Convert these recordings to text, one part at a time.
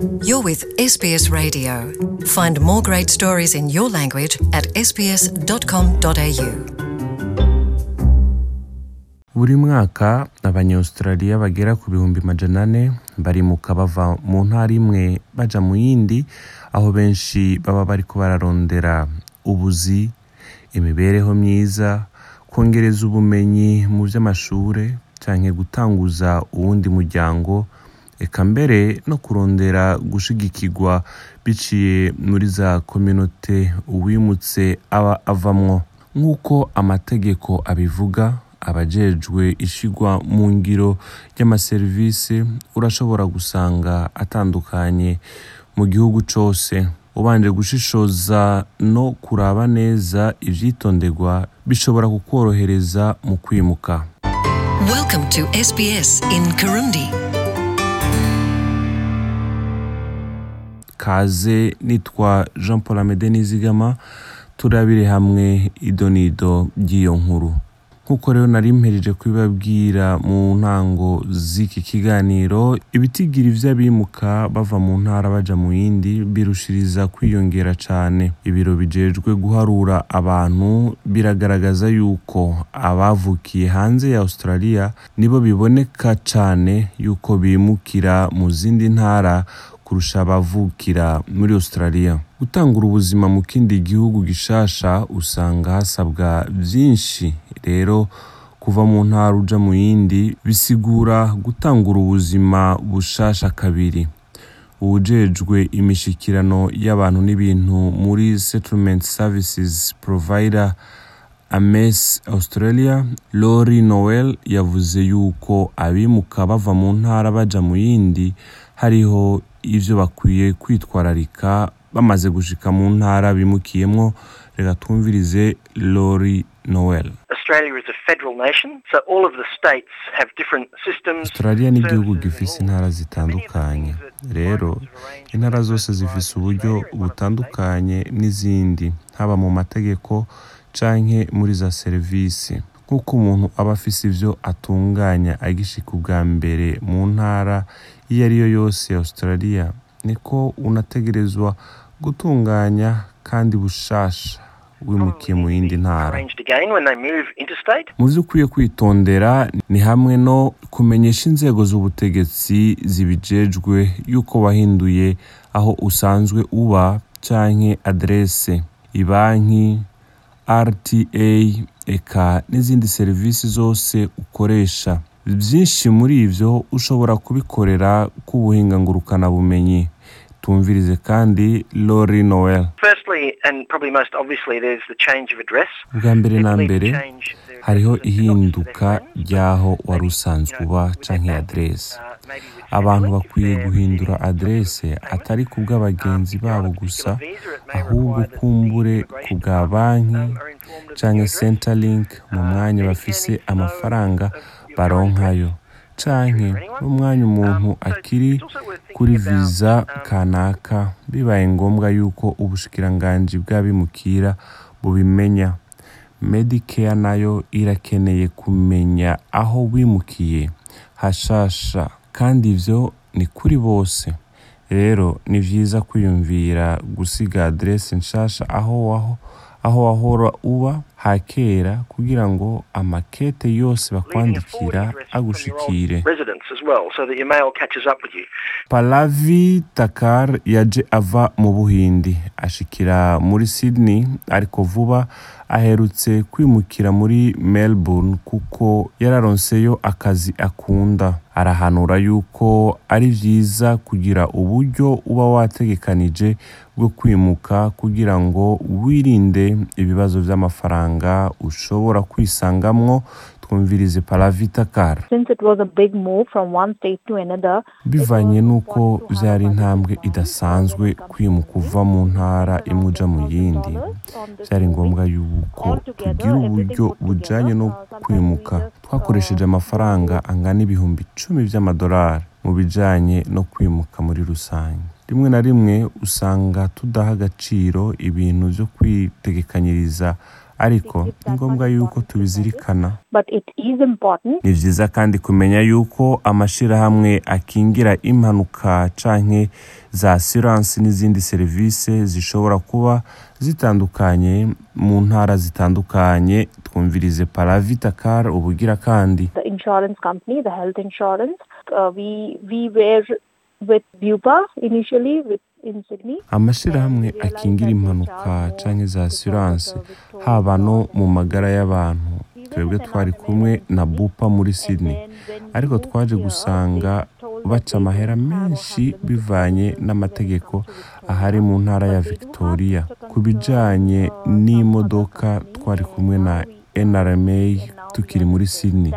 You're with SBS Radio. Find more great stories in your language at sbs.com.au. buri mwaka abanyaustraliya bagera ku bihumbi majana ane barimuka bava mu ntara imwe baja mu yindi aho benshi baba bariko bararondera ubuzi imibereho myiza kongereza ubumenyi mu vy'amashure canke gutanguza uwundi muryango eka mbere no kurondera gushigikirwa biciye muri za kominote uwimutse aba avamwo. Nk'uko amategeko abivuga abajejwe ishigwa mu ngiro ry'amaserivisi urashobora gusanga atandukanye mu gihugu cose ubanje gushishoza no kuraba neza ivyitonderwa bishobora kukworohereza mu kwimuka. Kaze nitwa jean paul amede nizigama turabire hamwe idonido ry'iyo nkuru. Nk'uko rero nari mpejeje kubibabwira mu ntango z'iki kiganiro ibitigiri vy'abimuka bava mu ntara baja mu yindi birushiriza kwiyongera cane. Ibiro bijejwe guharura abantu biragaragaza yuko abavukiye hanze ya australia nibo biboneka cane yuko bimukira mu zindi ntara kurusha abavukira muri australia. Gutangura ubuzima mu kindi gihugu gishasha usanga hasabwa vyinshi rero kuva mu ntara uja mu yindi bisigura gutangura ubuzima bushasha kabiri. Uwujejwe imishikirano y'abantu n'ibintu muri settlement services provider ames australia lori noel yavuze yuko abimuka bava mu ntara baja mu yindi hariho ivyo bakwiye kwitwararika bamaze gushika mu ntara bimukiyemwo. Reka twumvirize lori noel. Australia ni igihugu gifise intara zitandukanye. rero intara zose zifise uburyo butandukanye n'izindi haba mu mategeko canke muri za serivisi. Nk'uko umuntu aba afise ivyo atunganya agishika ubwa mbere mu ntara iyo ari yo yose ya australia niko unategerezwa gutunganya kandi bushasha wimukiye mu yindi ntara. Mu byo ukwiye kwitondera ni hamwe no kumenyesha inzego z'ubutegetsi zibijejwe yuko wahinduye aho usanzwe uba canke adrese ibanki rta eka n'izindi serivisi zose ukoresha. Byinshi muri ivyo ushobora kubikorera k'ubuhinga ngurukanabumenyi tumvirize kandi lori noel. Bwa mbere na mbere hariho ihinduka ry'aho wari usanzwe uba with their abantu bakwiye guhindura payment. atari ku bw'abagenzi babo gusa ahubwo kumbure ku bwa banki address. centerlink mu mwanya bafise amafaranga baronkayo canke n'umwanya umuntu akiri kuri viza kanaka bibaye ngombwa yuko ubushikiranganji bw'abimukira bubimenya medicare na yo irakeneye kumenya aho wimukiye hashasha kandi ivyo ni kuri bose. Rero ni vyiza kwiyumvira gusiga adresse nshasha aho waho aho wahora uba hakera kugira ngo amakete yose bakwandikira agushikire. Palavi takar yaje ava mu buhindi. Ashikira muri sydney ariko vuba aherutse kwimukira muri melbourne kuko yararonseyo akazi akunda. Arahanura yuko ari vyiza kugira uburyo uba wategekanije bwo kwimuka kugira ngo wirinde ibibazo vy'amafaranga ushobora kwisangamwo twumvirize paravita kara bivanye n'uko vyari intambwe idasanzwe kwimuka uva mu ntara imwe uja mu yindi vyari ngombwa yuko tugira uburyo bujanye no kwimuka twakoresheje amafaranga angana ibihumbi icumi vy'amadolari mu bijanye no kwimuka muri rusange rimwe na rimwe usanga tudaha agaciro ibintu vyo kwitegekanyiriza ariko ni ngombwa yuko tubizirikana ni byiza kandi kumenya yuko amashyirahamwe akingira impanuka canke za asiransi n'izindi serivisi zishobora kuba zitandukanye mu ntara zitandukanye twumvirize paravita car ubugira kandi. Uh, with Bupa initially with. Amashyirahamwe akingira impanuka canke za asiransi haba no mu magara y'abantu. Twebwe twari kumwe na bupa muri sydney. Ariko twaje gusanga baca amahera menshi bivanye n'amategeko ahari mu ntara ya victoria. Ku bijanye n'imodoka twari kumwe na nrma tukiri muri sydney.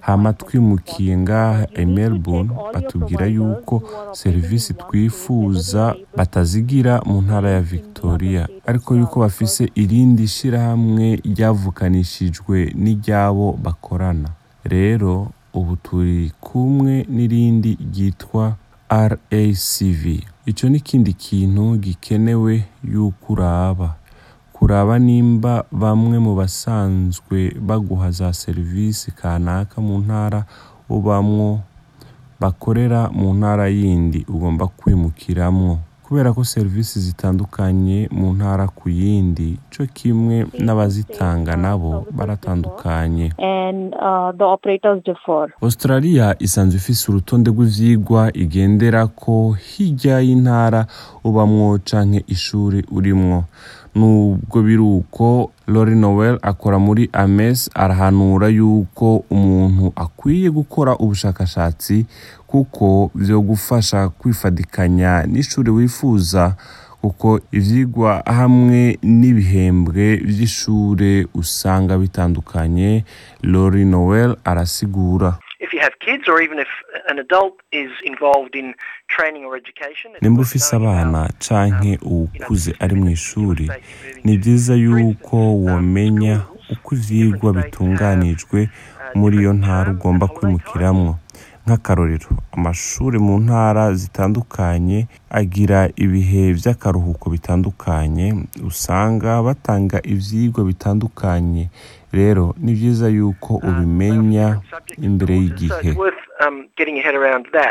Hama twimukiye ngaha i melbourne batubwira yuko serivisi twifuza batazigira mu ntara ya victoria. Ariko yuko bafise irindi shyirahamwe ryavukanishijwe n'iryabo bakorana. Rero ubu turi kumwe n'irindi ryitwa racv icyo ni ikindi kintu gikenewe yuko uraba. Kuraba nimba bamwe mu basanzwe baguha za serivisi kanaka mu ntara ubamwo bakorera mu ntara yindi ugomba kwimukiramwo. Kubera ko serivisi zitandukanye mu ntara ku yindi cyo kimwe n'abazitanga nabo baratandukanye. And uh, australia isanzwe ifise urutonde rw'ivyigwa igendera ko hirya y'intara ubamwo canke ishuri urimwo. Nubwo biri uko lori noel akora muri ames arahanura yuko umuntu akwiye gukora ubushakashatsi kuko vyo gufasha kwifadikanya n'ishuri wifuza kuko ivyigwa hamwe n'ibihembwe vy'ishure usanga bitandukanye lori noel arasigura. Nimba ufise abana canke um, uwukuze ari mu ishuri ni byiza yuko womenya uko ivyigwa bitunganijwe muri iyo ntara ugomba kwimukiramwo. Nk'akarorero amashuri mu ntara zitandukanye agira ibihe vy'akaruhuko bitandukanye usanga batanga ivyigwa bitandukanye. Rero ni byiza yuko ubimenya imbere y'igihe. Um,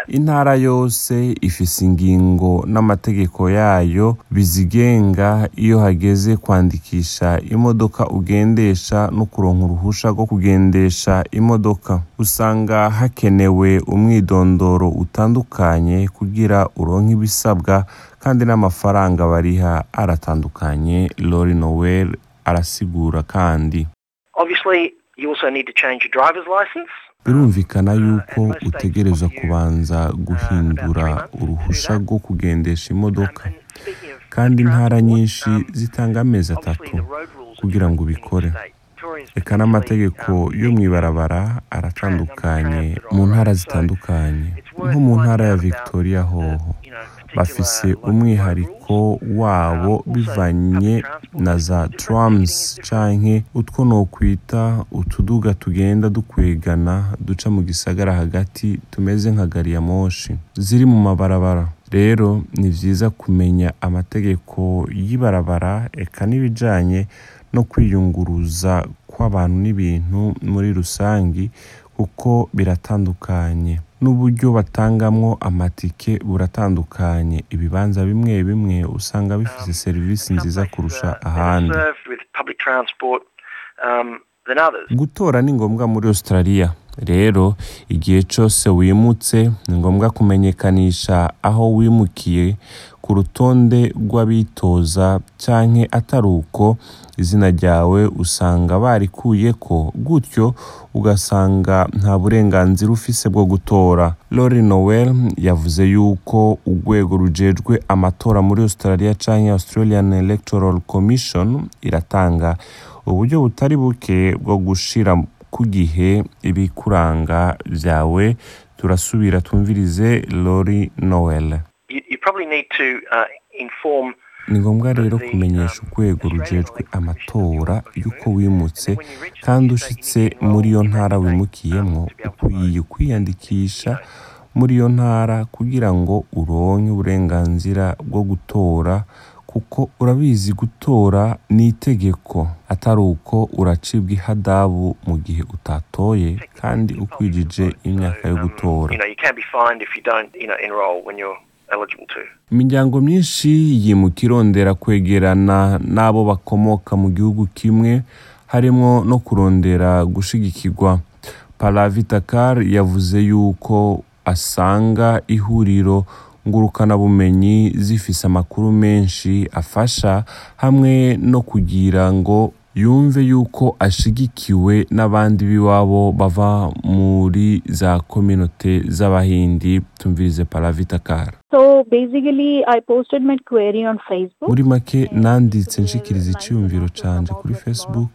intara yose ifise ingingo n'amategeko yayo bizigenga iyo hageze kwandikisha imodoka ugendesha no kuronka uruhusha rwo kugendesha imodoka. Usanga hakenewe umwidondoro utandukanye kugira uronke ibisabwa kandi n'amafaranga bariha aratandukanye. Lori noel arasigura kandi. Obviously, you also need to change your driver's license. birumvikana yuko utegerezwa kubanza guhindura uruhusha rwo kugendesha imodoka. speaking of kandi intara nyinshi um, zitanga amezi atatu kugira ngo ubikore. reka n'amategeko um, yo mu ibarabara aratandukanye mu ntara zitandukanye. Nko mu ntara ya victoria hoho. Bafise umwihariko wabo bivanye na za trams canke utwo nokwita utuduga tugenda dukwegana duca mu gisagara hagati tumeze nka gari ya moshi. Ziri mu mabarabara. Rero ni vyiza kumenya amategeko y'ibarabara eka n'ibijanye no kwiyunguruza kw'abantu n'ibintu muri rusangi kuko biratandukanye. N'uburyo batangamwo amatike buratandukanye. Ibibanza bimwe bimwe usanga bifise serivisi nziza kurusha ahandi. Gutora ni ngombwa muri australia. Rero igihe cyose wimutse ni ngombwa kumenyekanisha aho wimukiye ku rutonde rw'abitoza canke atari uko izina ryawe usanga barikuye ko gutyo ugasanga nta burenganzira ufise bwo gutora. Lori noel yavuze yuko urwego rujejwe amatora muri australia canke australian electoral commission iratanga uburyo butari buke bwo gushira ku gihe ibikuranga vyawe. Turasubira twumvirize lori noel. You, you probably need to uh, inform ni ngombwa rero kumenyesha urwego rujejwe amatora y'uko wimutse kandi ushitse muri iyo ntara wimukiyemo ukwiye kwiyandikisha muri iyo ntara kugira ngo uronke uburenganzira bwo gutora kuko urabizi gutora ni itegeko. Atari uko uracibwa ihadabu mu gihe utatoye kandi ukwijije imyaka yo gutora. Imiryango myinshi yimuka irondera kwegerana n'abo bakomoka mu gihugu kimwe harimo no kurondera gushigikirwa. Paravitakar yavuze yuko asanga ihuriro ngurukanabumenyi zifise amakuru menshi afasha hamwe no kugira ngo yumve yuko ashigikiwe n'abandi b'iwabo bava muri za kominote z'abahindi tumvirize paravitakar So basically, I posted my query on Facebook. muri make nanditse nshikiriza icyiyumviro canje kuri facebook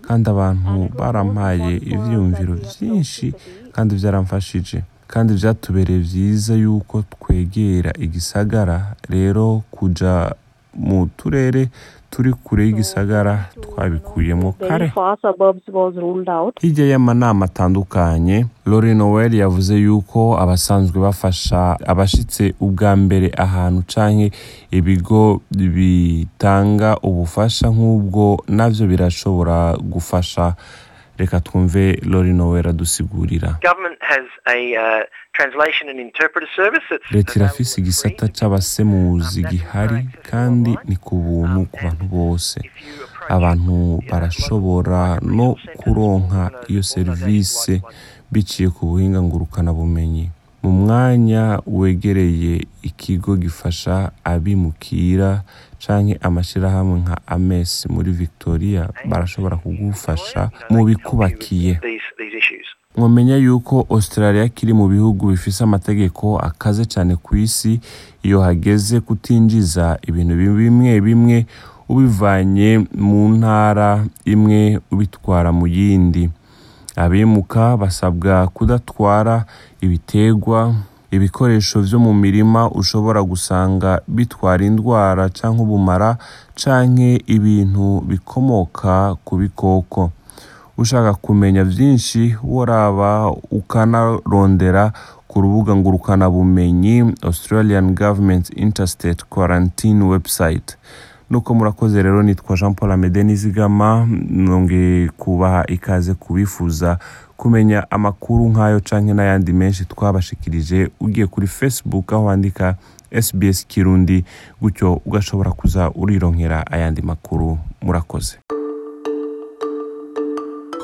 kandi abantu barampaye ivyiyumviro vyinshi kandi vyaramfashije kandi vyatubereye vyiza yuko twegera igisagara rero kuja mu turere turi kure y'igisagara twabikuyemo kare. hirya y'amanama atandukanye lori noel yavuze yuko abasanzwe bafasha abashitse ubwa mbere ahantu canke ibigo bitanga ubufasha nk'ubwo navyo birashobora gufasha. Reka twumve lori noel adusigurira. Leta irafise igisata c'abasemuzi gihari kandi ni ku buntu ku bantu bose. abantu barashobora no kuronka iyo serivisi biciye ku buhinga ngurukanabumenyi. Mu mwanya wegereye ikigo gifasha abimukira canke amashirahamwe nka ames muri victoria barashobora kugufasha mu bikubakiye. Mwamenya yuko australia kiri mu bihugu bifise amategeko akaze cyane ku isi iyo hageze kutinjiza ibintu bimwe bimwe ubivanye mu ntara imwe ubitwara mu yindi. Abimuka basabwa kudatwara ibitegwa ibikoresho vyo mu mirima ushobora gusanga bitwara indwara canke ubumara canke ibintu bikomoka ku bikoko. Ushaka kumenya byinshi woraba ukanarondera ku rubuga ngurukanabumenyi australian government interstate quarantine website. Nuko murakoze rero nitwa jean paul amede nizigama nongeye kubaha ikaze kubifuza kumenya amakuru nk'ayo canke n'ayandi menshi twabashikirije. Ugiye kuri facebook aho wandika sbs kirundi gutyo ugashobora kuza urironkera ayandi makuru. Murakoze.